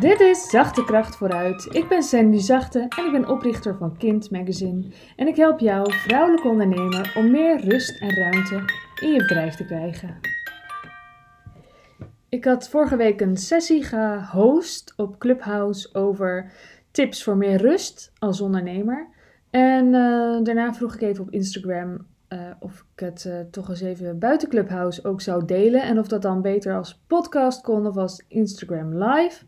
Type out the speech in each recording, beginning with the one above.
Dit is Zachte Kracht vooruit. Ik ben Sandy Zachte en ik ben oprichter van Kind Magazine. En ik help jou, vrouwelijke ondernemer, om meer rust en ruimte in je bedrijf te krijgen. Ik had vorige week een sessie gehost op Clubhouse over tips voor meer rust als ondernemer. En uh, daarna vroeg ik even op Instagram uh, of ik het uh, toch eens even buiten Clubhouse ook zou delen. En of dat dan beter als podcast kon of als Instagram live.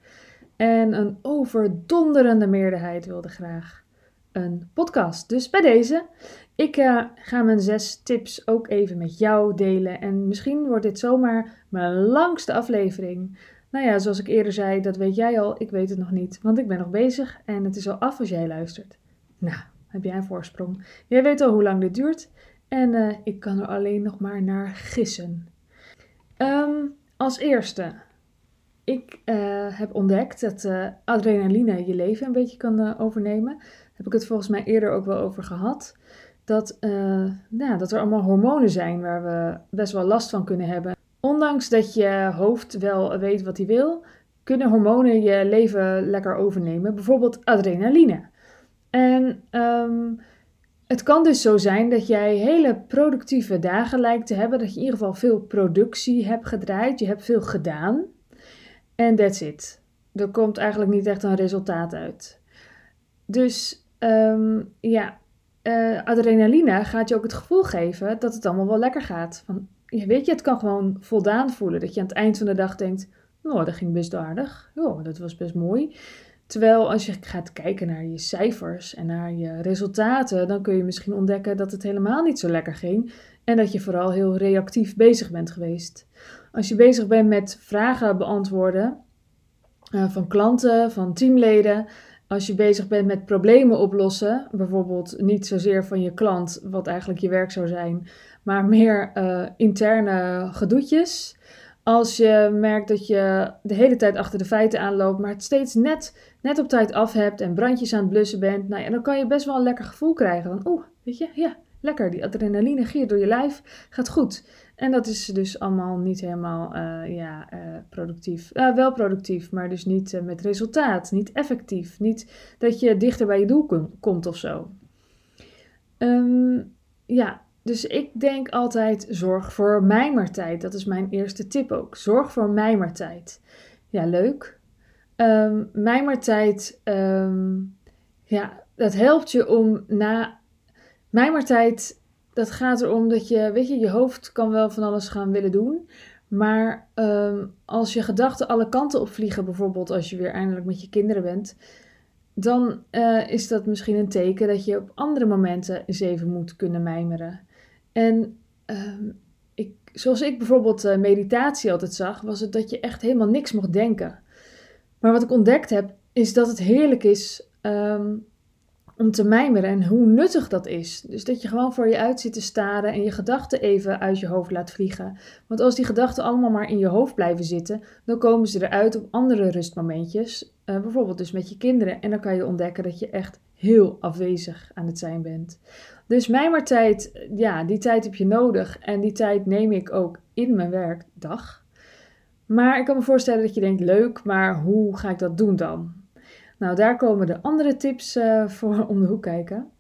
En een overdonderende meerderheid wilde graag een podcast. Dus bij deze, ik uh, ga mijn zes tips ook even met jou delen. En misschien wordt dit zomaar mijn langste aflevering. Nou ja, zoals ik eerder zei, dat weet jij al. Ik weet het nog niet, want ik ben nog bezig en het is al af als jij luistert. Nou, heb jij een voorsprong. Jij weet al hoe lang dit duurt. En uh, ik kan er alleen nog maar naar gissen. Um, als eerste, ik uh, heb ontdekt dat uh, adrenaline je leven een beetje kan overnemen. Daar heb ik het volgens mij eerder ook wel over gehad. Dat, nou, dat er allemaal hormonen zijn waar we best wel last van kunnen hebben. Ondanks dat je hoofd wel weet wat hij wil, kunnen hormonen je leven lekker overnemen. Bijvoorbeeld adrenaline. En um, het kan dus zo zijn dat jij hele productieve dagen lijkt te hebben. Dat je in ieder geval veel productie hebt gedraaid. Je hebt veel gedaan. En that's it. Er komt eigenlijk niet echt een resultaat uit. Dus um, ja, uh, adrenaline gaat je ook het gevoel geven dat het allemaal wel lekker gaat. Van, weet je, het kan gewoon voldaan voelen. Dat je aan het eind van de dag denkt, nou, dat ging best aardig. Ja, dat was best mooi. Terwijl als je gaat kijken naar je cijfers en naar je resultaten, dan kun je misschien ontdekken dat het helemaal niet zo lekker ging en dat je vooral heel reactief bezig bent geweest. Als je bezig bent met vragen beantwoorden uh, van klanten, van teamleden, als je bezig bent met problemen oplossen, bijvoorbeeld niet zozeer van je klant, wat eigenlijk je werk zou zijn, maar meer uh, interne gedoetjes, als je merkt dat je de hele tijd achter de feiten aanloopt, maar het steeds net, net op tijd af hebt en brandjes aan het blussen bent, nou ja, dan kan je best wel een lekker gevoel krijgen. Van, oeh, weet je, ja, lekker, die adrenaline giert door je lijf, gaat goed. En dat is dus allemaal niet helemaal uh, ja, uh, productief. Uh, wel productief, maar dus niet met resultaat, niet effectief. Niet dat je dichter bij je doel kom, komt of zo. Um, ja, dus ik denk altijd: zorg voor mijmertijd. Dat is mijn eerste tip ook. Zorg voor mijmertijd. Ja, leuk. Um, mijmertijd, um, ja, dat helpt je om na. Mijmertijd, dat gaat erom dat je, weet je, je hoofd kan wel van alles gaan willen doen. Maar um, als je gedachten alle kanten opvliegen, bijvoorbeeld als je weer eindelijk met je kinderen bent, dan uh, is dat misschien een teken dat je op andere momenten eens even moet kunnen mijmeren. En um, ik, zoals ik bijvoorbeeld uh, meditatie altijd zag, was het dat je echt helemaal niks mocht denken. Maar wat ik ontdekt heb, is dat het heerlijk is um, om te mijmeren en hoe nuttig dat is. Dus dat je gewoon voor je uit zit te staren en je gedachten even uit je hoofd laat vliegen. Want als die gedachten allemaal maar in je hoofd blijven zitten, dan komen ze eruit op andere rustmomentjes. Uh, bijvoorbeeld dus met je kinderen. En dan kan je ontdekken dat je echt heel afwezig aan het zijn bent. Dus mijmertijd, ja, die tijd heb je nodig. En die tijd neem ik ook in mijn werkdag. Maar ik kan me voorstellen dat je denkt, leuk, maar hoe ga ik dat doen dan? Nou, daar komen de andere tips uh, voor om de hoek kijken.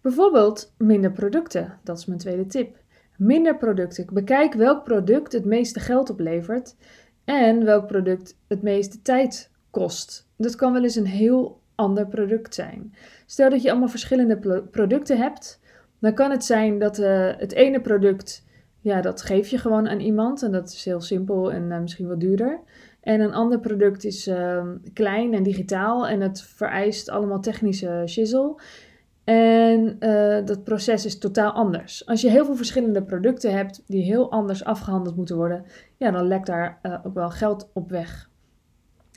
Bijvoorbeeld minder producten. Dat is mijn tweede tip. Minder producten. Bekijk welk product het meeste geld oplevert en welk product het meeste tijd kost. Dat kan wel eens een heel ander product zijn. Stel dat je allemaal verschillende producten hebt, dan kan het zijn dat uh, het ene product, ja, dat geef je gewoon aan iemand en dat is heel simpel en uh, misschien wat duurder. En een ander product is uh, klein en digitaal en het vereist allemaal technische shizzle. En uh, dat proces is totaal anders. Als je heel veel verschillende producten hebt die heel anders afgehandeld moeten worden, ja, dan lekt daar ook wel geld op weg.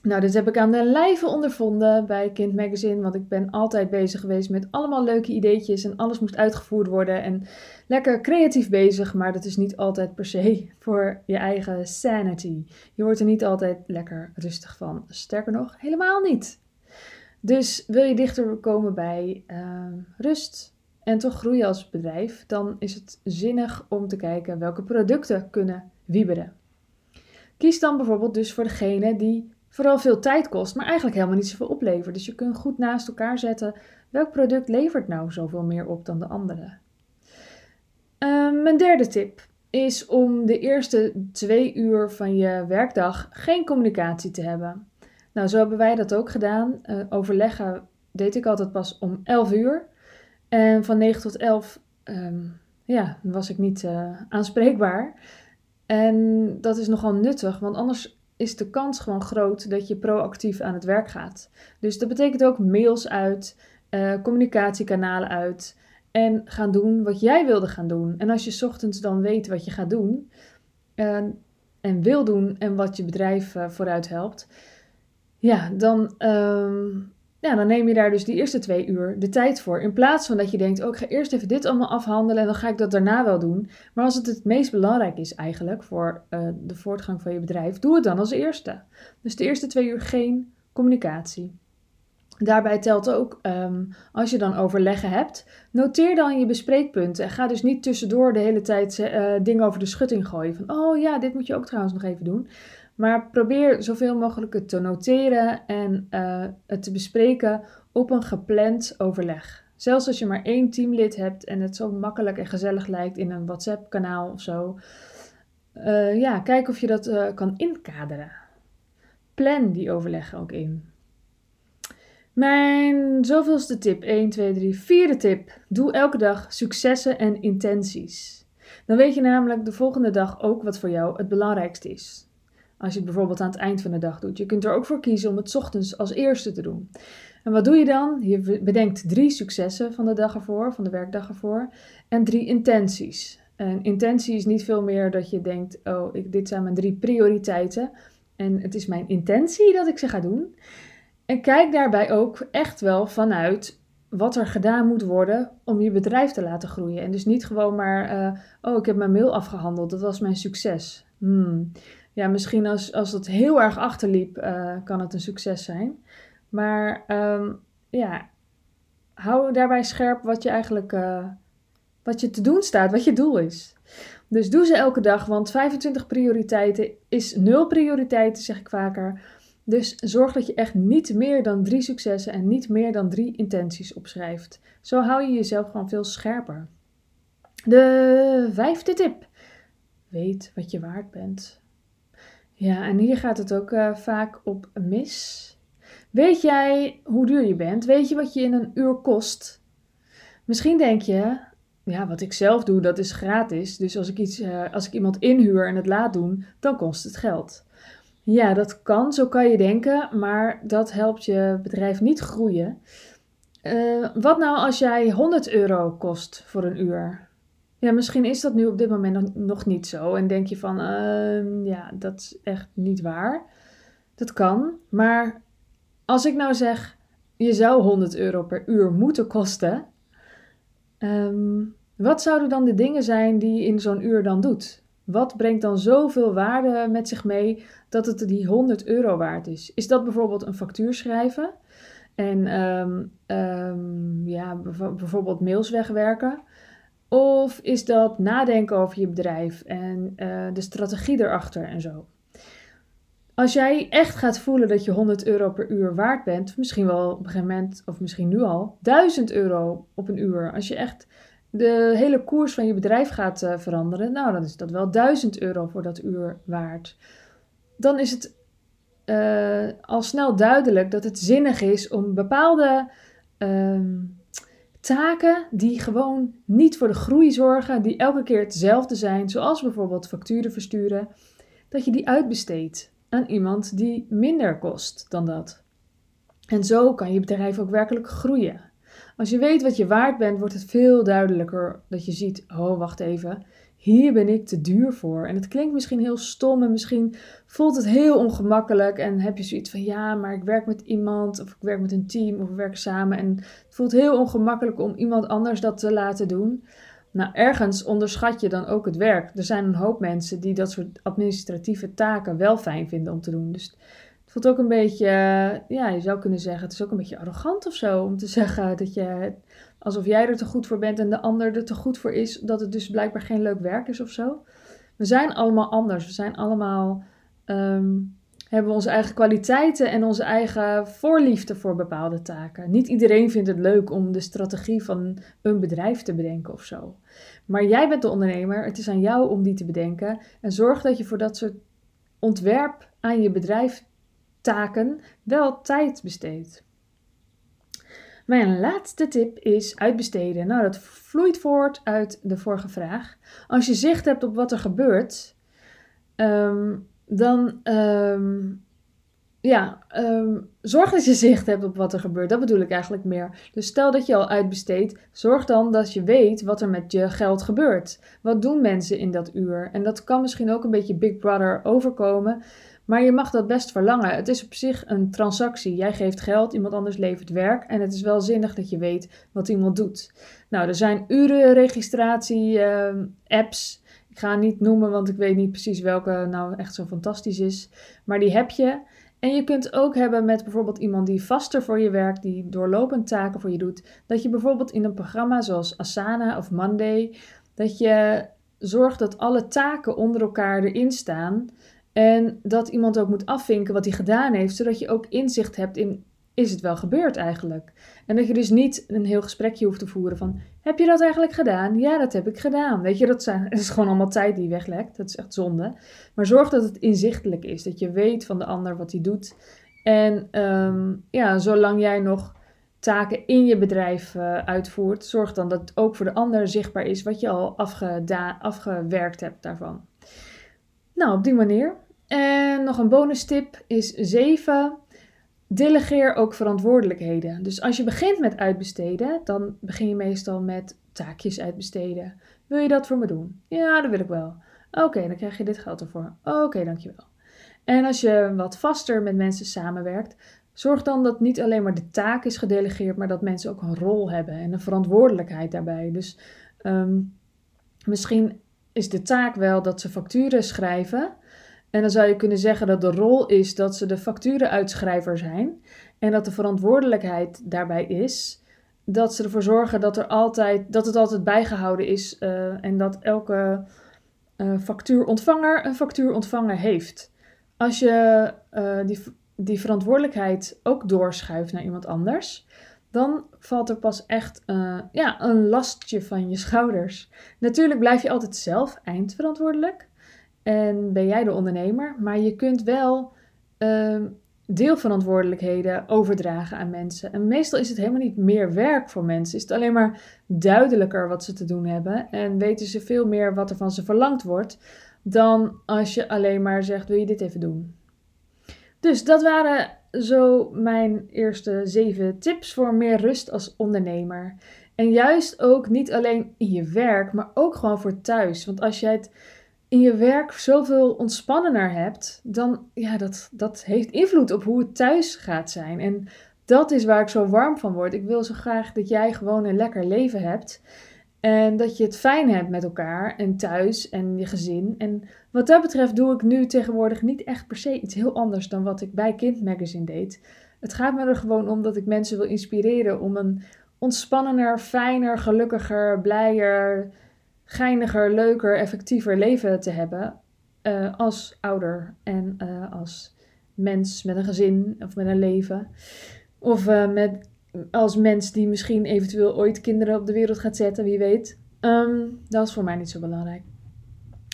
Nou, dit heb ik aan de lijve ondervonden bij Kind Magazine, want ik ben altijd bezig geweest met allemaal leuke ideetjes en alles moest uitgevoerd worden en lekker creatief bezig, maar dat is niet altijd per se voor je eigen sanity. Je wordt er niet altijd lekker rustig van. Sterker nog, helemaal niet. Dus wil je dichter komen bij uh, rust en toch groeien als bedrijf, dan is het zinnig om te kijken welke producten kunnen wieberen. Kies dan bijvoorbeeld dus voor degene die vooral veel tijd kost, maar eigenlijk helemaal niet zoveel oplevert. Dus je kunt goed naast elkaar zetten welk product levert nou zoveel meer op dan de andere. Uh, mijn derde tip is om de eerste twee uur van je werkdag geen communicatie te hebben. Nou, zo hebben wij dat ook gedaan. Uh, overleggen deed ik altijd pas om 11 uur. En van 9 tot 11 um, ja, was ik niet uh, aanspreekbaar. En dat is nogal nuttig, want anders is de kans gewoon groot dat je proactief aan het werk gaat. Dus dat betekent ook mails uit, uh, communicatiekanalen uit en gaan doen wat jij wilde gaan doen. En als je ochtends dan weet wat je gaat doen uh, en wil doen en wat je bedrijf uh, vooruit helpt, ja, dan, um, ja, dan neem je daar dus die eerste twee uur de tijd voor. In plaats van dat je denkt, oh, ik ga eerst even dit allemaal afhandelen en dan ga ik dat daarna wel doen. Maar als het het meest belangrijk is eigenlijk voor uh, de voortgang van je bedrijf, doe het dan als eerste. Dus de eerste twee uur geen communicatie. Daarbij telt ook, um, als je dan overleggen hebt, noteer dan je bespreekpunten. En ga dus niet tussendoor de hele tijd uh, dingen over de schutting gooien. Van, oh ja, dit moet je ook trouwens nog even doen. Maar probeer zoveel mogelijk het te noteren en uh, het te bespreken op een gepland overleg. Zelfs als je maar één teamlid hebt en het zo makkelijk en gezellig lijkt in een WhatsApp-kanaal of zo. Uh, ja, kijk of je dat uh, kan inkaderen. Plan die overleggen ook in. Mijn zoveelste tip, 1, 2, 3, vierde tip. Doe elke dag successen en intenties. Dan weet je namelijk de volgende dag ook wat voor jou het belangrijkste is. Als je het bijvoorbeeld aan het eind van de dag doet. Je kunt er ook voor kiezen om het ochtends als eerste te doen. En wat doe je dan? Je bedenkt drie successen van de dag ervoor, van de werkdag ervoor. En drie intenties. Een intentie is niet veel meer dat je denkt: oh, dit zijn mijn drie prioriteiten. En het is mijn intentie dat ik ze ga doen. En kijk daarbij ook echt wel vanuit wat er gedaan moet worden om je bedrijf te laten groeien. En dus niet gewoon maar, uh, oh, ik heb mijn mail afgehandeld, dat was mijn succes. Hmm ja, misschien als, als het heel erg achterliep, uh, kan het een succes zijn. Maar um, ja, hou daarbij scherp wat je eigenlijk uh, wat je te doen staat, wat je doel is. Dus doe ze elke dag, want 25 prioriteiten is nul prioriteiten, zeg ik vaker. Dus zorg dat je echt niet meer dan drie successen en niet meer dan drie intenties opschrijft. Zo hou je jezelf gewoon veel scherper. De vijfde tip. Weet wat je waard bent. Ja, en hier gaat het ook uh, vaak op mis. Weet jij hoe duur je bent? Weet je wat je in een uur kost? Misschien denk je, ja, wat ik zelf doe, dat is gratis. Dus als ik, iets, uh, als ik iemand inhuur en het laat doen, dan kost het geld. Ja, dat kan, zo kan je denken, maar dat helpt je bedrijf niet groeien. Uh, wat nou als jij 100 euro kost voor een uur? Ja, misschien is dat nu op dit moment nog niet zo. En denk je van, uh, ja, dat is echt niet waar. Dat kan. Maar als ik nou zeg, je zou 100 euro per uur moeten kosten. Um, wat zouden dan de dingen zijn die je in zo'n uur dan doet? Wat brengt dan zoveel waarde met zich mee dat het die 100 euro waard is? Is dat bijvoorbeeld een factuur schrijven? En um, ja, bijvoorbeeld mails wegwerken? Of is dat nadenken over je bedrijf en uh, de strategie erachter en zo? Als jij echt gaat voelen dat je 100 euro per uur waard bent, misschien wel op een gegeven moment, of misschien nu al, 1000 euro op een uur. Als je echt de hele koers van je bedrijf gaat uh, veranderen, nou dan is dat wel 1000 euro voor dat uur waard. Dan is het uh, al snel duidelijk dat het zinnig is om bepaalde. Uh, taken die gewoon niet voor de groei zorgen, die elke keer hetzelfde zijn, zoals bijvoorbeeld facturen versturen, dat je die uitbesteedt aan iemand die minder kost dan dat. En zo kan je bedrijf ook werkelijk groeien. Als je weet wat je waard bent, wordt het veel duidelijker dat je ziet: oh, wacht even, hier ben ik te duur voor. En het klinkt misschien heel stom en misschien voelt het heel ongemakkelijk. En heb je zoiets van ja, maar ik werk met iemand of ik werk met een team of we werken samen. En het voelt heel ongemakkelijk om iemand anders dat te laten doen. Nou, ergens onderschat je dan ook het werk. Er zijn een hoop mensen die dat soort administratieve taken wel fijn vinden om te doen. Dus het voelt ook een beetje, ja, je zou kunnen zeggen, het is ook een beetje arrogant of zo om te zeggen dat je alsof jij er te goed voor bent en de ander er te goed voor is, dat het dus blijkbaar geen leuk werk is of zo. We zijn allemaal anders. We zijn allemaal um, hebben onze eigen kwaliteiten en onze eigen voorliefde voor bepaalde taken. Niet iedereen vindt het leuk om de strategie van een bedrijf te bedenken of zo. Maar jij bent de ondernemer, het is aan jou om die te bedenken. En zorg dat je voor dat soort ontwerp aan je bedrijf taken wel tijd besteedt. Mijn laatste tip is uitbesteden. Nou, dat vloeit voort uit de vorige vraag. Als je zicht hebt op wat er gebeurt, ehm, dan ehm, ja, ehm, zorg dat je zicht hebt op wat er gebeurt. Dat bedoel ik eigenlijk meer. Dus stel dat je al uitbesteedt, zorg dan dat je weet wat er met je geld gebeurt. Wat doen mensen in dat uur? En dat kan misschien ook een beetje Big Brother overkomen. Maar je mag dat best verlangen. Het is op zich een transactie. Jij geeft geld, iemand anders levert werk. En het is wel zinnig dat je weet wat iemand doet. Nou, er zijn urenregistratie-apps. Ehm, ik ga niet noemen, want ik weet niet precies welke nou echt zo fantastisch is. Maar die heb je. En je kunt ook hebben met bijvoorbeeld iemand die vaster voor je werkt, die doorlopend taken voor je doet. Dat je bijvoorbeeld in een programma zoals Asana of Monday, dat je zorgt dat alle taken onder elkaar erin staan. En dat iemand ook moet afvinken wat hij gedaan heeft, zodat je ook inzicht hebt in is het wel gebeurd eigenlijk? En dat je dus niet een heel gesprekje hoeft te voeren van heb je dat eigenlijk gedaan? Ja, dat heb ik gedaan. Weet je, dat, is gewoon allemaal tijd die weglekt. Dat is echt zonde. Maar zorg dat het inzichtelijk is, dat je weet van de ander wat hij doet. En ehm, ja, zolang jij nog taken in je bedrijf uh, uitvoert, zorg dan dat het ook voor de ander zichtbaar is wat je al afgewerkt hebt daarvan. Nou, op die manier en nog een bonus tip is 7. Delegeer ook verantwoordelijkheden. Dus als je begint met uitbesteden, dan begin je meestal met taakjes uitbesteden. Wil je dat voor me doen? Ja, dat wil ik wel. Oké, dan krijg je dit geld ervoor. Oké, dankjewel. En als je wat vaster met mensen samenwerkt, zorg dan dat niet alleen maar de taak is gedelegeerd, maar dat mensen ook een rol hebben en een verantwoordelijkheid daarbij. Dus ehm, misschien is de taak wel dat ze facturen schrijven, en dan zou je kunnen zeggen dat de rol is dat ze de facturenuitschrijver zijn. En dat de verantwoordelijkheid daarbij is dat ze ervoor zorgen dat, er altijd, dat het altijd bijgehouden is. Uh, en dat elke uh, factuurontvanger een factuurontvanger heeft. Als je uh, die, die verantwoordelijkheid ook doorschuift naar iemand anders, dan valt er pas echt ja, een lastje van je schouders. Natuurlijk blijf je altijd zelf eindverantwoordelijk. En ben jij de ondernemer, maar je kunt wel uh, deelverantwoordelijkheden overdragen aan mensen. En meestal is het helemaal niet meer werk voor mensen. Is het alleen maar duidelijker wat ze te doen hebben. En weten ze veel meer wat er van ze verlangd wordt. Dan als je alleen maar zegt: wil je dit even doen? Dus dat waren zo mijn eerste zeven tips voor meer rust als ondernemer. En juist ook niet alleen in je werk, maar ook gewoon voor thuis. Want als jij het in je werk zoveel ontspannender hebt, dan ja, dat, dat heeft invloed op hoe het thuis gaat zijn. En dat is waar ik zo warm van word. Ik wil zo graag dat jij gewoon een lekker leven hebt. En dat je het fijn hebt met elkaar en thuis en je gezin. En wat dat betreft doe ik nu tegenwoordig niet echt per se iets heel anders dan wat ik bij Kind Magazine deed. Het gaat me er gewoon om dat ik mensen wil inspireren om een ontspannender, fijner, gelukkiger, blijer, geiniger, leuker, effectiever leven te hebben uh, als ouder en uh, als mens met een gezin of met een leven. Of uh, met, als mens die misschien eventueel ooit kinderen op de wereld gaat zetten, wie weet. Um, dat is voor mij niet zo belangrijk.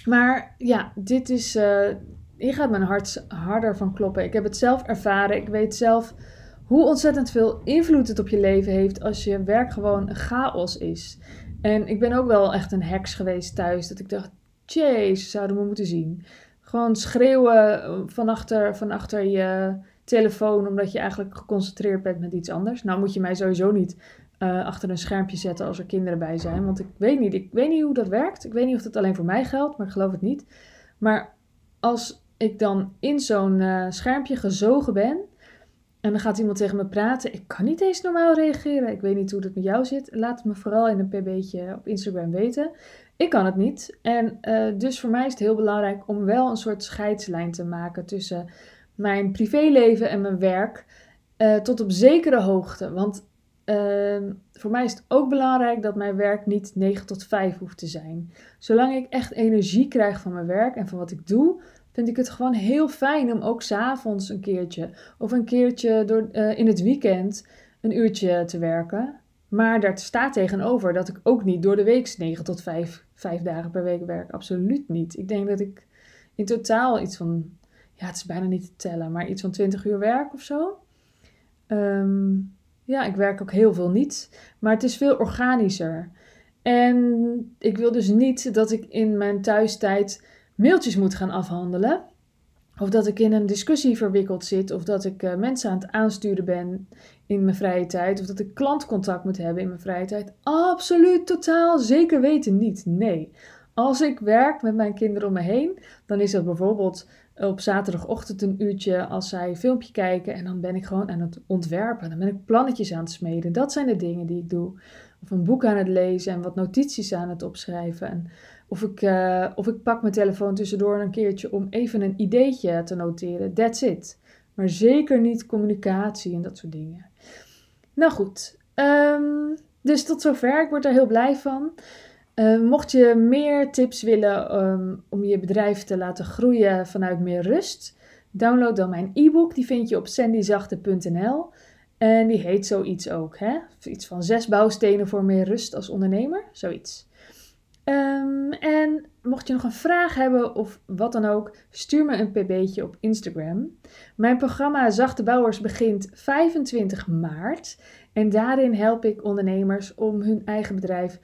Maar ja, dit is. hier gaat mijn hart harder van kloppen. Ik heb het zelf ervaren. Ik weet zelf hoe ontzettend veel invloed het op je leven heeft als je werk gewoon chaos is. En ik ben ook wel echt een heks geweest thuis. Dat ik dacht, jeez, zouden we moeten zien. Gewoon schreeuwen van achter, van achter je telefoon, omdat je eigenlijk geconcentreerd bent met iets anders. Nou moet je mij sowieso niet uh, achter een schermpje zetten als er kinderen bij zijn. Want ik weet niet, ik weet niet hoe dat werkt. Ik weet niet of dat alleen voor mij geldt, maar ik geloof het niet. Maar als ik dan in zo'n uh, schermpje gezogen ben, en dan gaat iemand tegen me praten. Ik kan niet eens normaal reageren. Ik weet niet hoe dat met jou zit. Laat het me vooral in een pb'tje op Instagram weten. Ik kan het niet. En uh, dus voor mij is het heel belangrijk om wel een soort scheidslijn te maken tussen mijn privéleven en mijn werk. Uh, tot op zekere hoogte. Want uh, voor mij is het ook belangrijk dat mijn werk niet 9 tot 5 hoeft te zijn. Zolang ik echt energie krijg van mijn werk en van wat ik doe, vind ik het gewoon heel fijn om ook s'avonds een keertje of een keertje door, uh, in het weekend een uurtje te werken. Maar daar staat tegenover dat ik ook niet door de week 9 tot 5, 5 dagen per week werk. Absoluut niet. Ik denk dat ik in totaal iets van, ja, het is bijna niet te tellen, maar iets van 20 uur werk of zo. Um, ja, ik werk ook heel veel niet, maar het is veel organischer. En ik wil dus niet dat ik in mijn thuistijd mailtjes moet gaan afhandelen. Of dat ik in een discussie verwikkeld zit. Of dat ik uh, mensen aan het aansturen ben in mijn vrije tijd. Of dat ik klantcontact moet hebben in mijn vrije tijd. Absoluut, totaal, zeker weten niet. Nee. Als ik werk met mijn kinderen om me heen, dan is dat bijvoorbeeld op zaterdagochtend een uurtje als zij een filmpje kijken. En dan ben ik gewoon aan het ontwerpen. Dan ben ik plannetjes aan het smeden. Dat zijn de dingen die ik doe. Of een boek aan het lezen en wat notities aan het opschrijven. En of, ik, uh, of ik pak mijn telefoon tussendoor een keertje om even een ideetje te noteren. That's it. Maar zeker niet communicatie en dat soort dingen. Nou goed, um, dus tot zover. Ik word daar heel blij van. Uh, mocht je meer tips willen um, om je bedrijf te laten groeien vanuit meer rust, download dan mijn e-book. Die vind je op sandyzachte.nl. En die heet zoiets ook. Hè? Iets van zes bouwstenen voor meer rust als ondernemer. Zoiets. Um, en mocht je nog een vraag hebben of wat dan ook, stuur me een pb'tje op Instagram. Mijn programma Zachte Bouwers begint 25 maart. En daarin help ik ondernemers om hun eigen bedrijf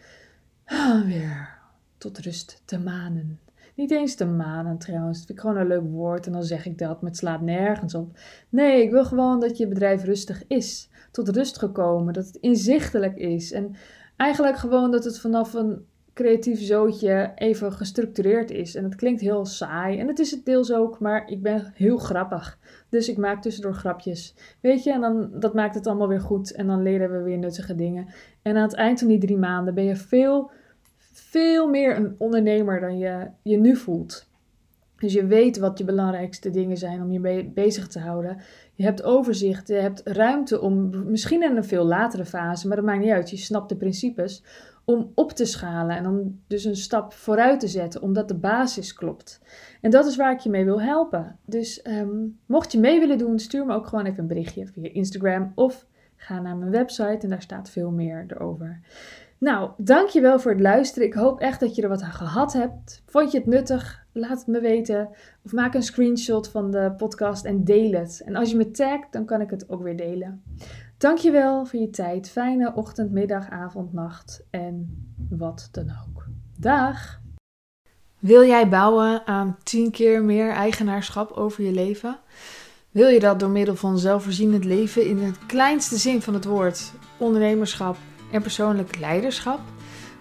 ah, weer tot rust te manen. Niet eens te manen trouwens. Dat vind ik gewoon een leuk woord en dan zeg ik dat, maar het slaat nergens op. Nee, ik wil gewoon dat je bedrijf rustig is. Tot rust gekomen, dat het inzichtelijk is. En eigenlijk gewoon dat het vanaf een creatief zootje even gestructureerd is. En het klinkt heel saai en het is het deels ook, maar ik ben heel grappig. Dus ik maak tussendoor grapjes. Weet je, en dan, dat maakt het allemaal weer goed en dan leren we weer nuttige dingen. En aan het eind van die drie maanden ben je veel, veel meer een ondernemer dan je je nu voelt. Dus je weet wat je belangrijkste dingen zijn om je bezig te houden. Je hebt overzicht, je hebt ruimte om, misschien in een veel latere fase, maar dat maakt niet uit. Je snapt de principes om op te schalen en om dus een stap vooruit te zetten, omdat de basis klopt. En dat is waar ik je mee wil helpen. Dus um, mocht je mee willen doen, stuur me ook gewoon even een berichtje via Instagram of ga naar mijn website en daar staat veel meer erover. Nou, dankjewel voor het luisteren. Ik hoop echt dat je er wat aan gehad hebt. Vond je het nuttig? Laat het me weten. Of maak een screenshot van de podcast en deel het. En als je me tagt, dan kan ik het ook weer delen. Dankjewel voor je tijd. Fijne ochtend, middag, avond, nacht en wat dan ook. Dag! Wil jij bouwen aan 10 keer meer eigenaarschap over je leven? Wil je dat door middel van zelfvoorzienend leven in het kleinste zin van het woord, ondernemerschap en persoonlijk leiderschap?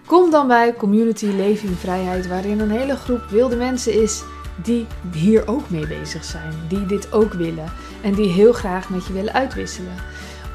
Kom dan bij Community Leven Vrijheid, waarin een hele groep wilde mensen is die hier ook mee bezig zijn, die dit ook willen en die heel graag met je willen uitwisselen